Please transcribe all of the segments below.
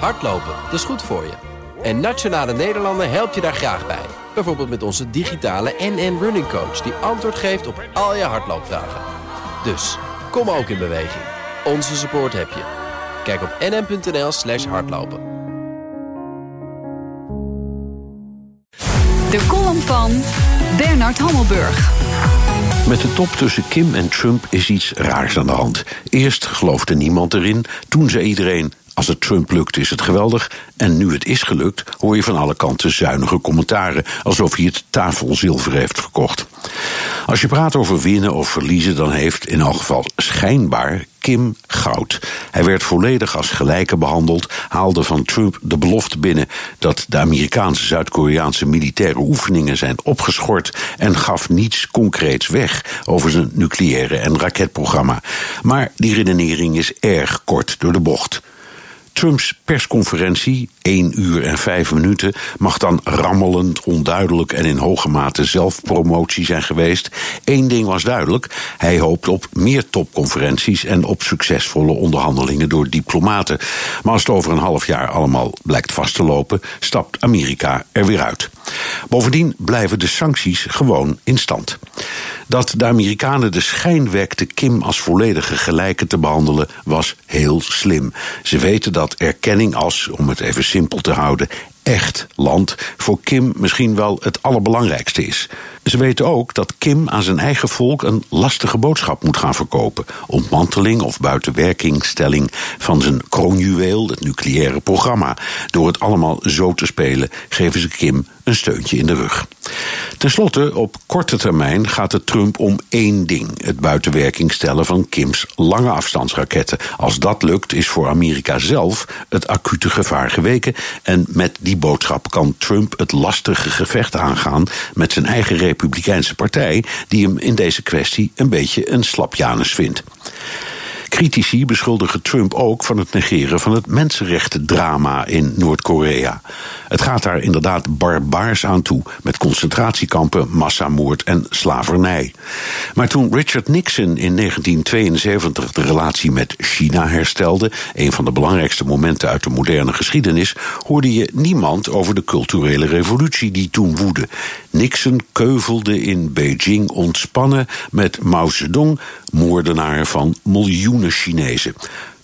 Hardlopen, dat is goed voor je. En Nationale Nederlanden helpt je daar graag bij. Bijvoorbeeld met onze digitale NN Running Coach... die antwoord geeft op al je hardloopvragen. Dus, kom ook in beweging. Onze support heb je. Kijk op nn.nl slash hardlopen. De column van Bernard Hammelburg. Met de top tussen Kim en Trump is iets raars aan de hand. Eerst geloofde niemand erin, toen zei iedereen... Als het Trump lukt is het geweldig. En nu het is gelukt, hoor je van alle kanten zuinige commentaren. Alsof hij het tafelzilver heeft verkocht. Als je praat over winnen of verliezen, dan heeft in elk geval schijnbaar Kim goud. Hij werd volledig als gelijke behandeld, haalde van Trump de belofte binnen dat de Amerikaanse Zuid-Koreaanse militaire oefeningen zijn opgeschort en gaf niets concreets weg over zijn nucleaire en raketprogramma. Maar die redenering is erg kort door de bocht. Trumps persconferentie, 1 uur en 5 minuten, mag dan rammelend, onduidelijk en in hoge mate zelfpromotie zijn geweest. Eén ding was duidelijk: hij hoopt op meer topconferenties en op succesvolle onderhandelingen door diplomaten. Maar als het over een half jaar allemaal blijkt vast te lopen, stapt Amerika er weer uit. Bovendien blijven de sancties gewoon in stand. Dat de Amerikanen de schijn wekten Kim als volledige gelijke te behandelen, was heel slim. Ze weten dat erkenning als, om het even simpel te houden, echt land voor Kim misschien wel het allerbelangrijkste is. Ze weten ook dat Kim aan zijn eigen volk een lastige boodschap moet gaan verkopen. Ontmanteling of buitenwerkingstelling van zijn kroonjuweel, het nucleaire programma. Door het allemaal zo te spelen geven ze Kim een steuntje in de rug. Ten slotte, op korte termijn gaat het Trump om één ding: het buitenwerking stellen van Kims lange afstandsraketten. Als dat lukt, is voor Amerika zelf het acute gevaar geweken. En met die boodschap kan Trump het lastige gevecht aangaan met zijn eigen Republikeinse partij, die hem in deze kwestie een beetje een slapjanus vindt. Critici beschuldigen Trump ook van het negeren van het mensenrechtendrama in Noord-Korea. Het gaat daar inderdaad barbaars aan toe, met concentratiekampen, massamoord en slavernij. Maar toen Richard Nixon in 1972 de relatie met China herstelde, een van de belangrijkste momenten uit de moderne geschiedenis, hoorde je niemand over de culturele revolutie die toen woedde. Nixon keuvelde in Beijing ontspannen met Mao Zedong, moordenaar van miljoenen Chinezen.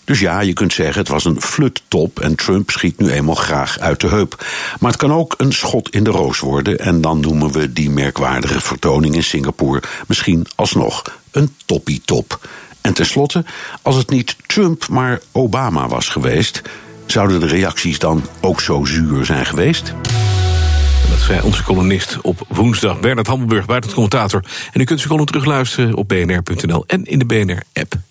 Dus ja, je kunt zeggen het was een fluttop en Trump schiet nu eenmaal graag uit de heup. Maar het kan ook een schot in de roos worden en dan noemen we die merkwaardige vertoning in Singapore misschien alsnog een toppie-top. En tenslotte, als het niet Trump maar Obama was geweest, zouden de reacties dan ook zo zuur zijn geweest? Dat zei onze columnist op woensdag, Bernard Hammelburg, buitencommentator. En u kunt zijn column terugluisteren op bnr.nl en in de BNR-app.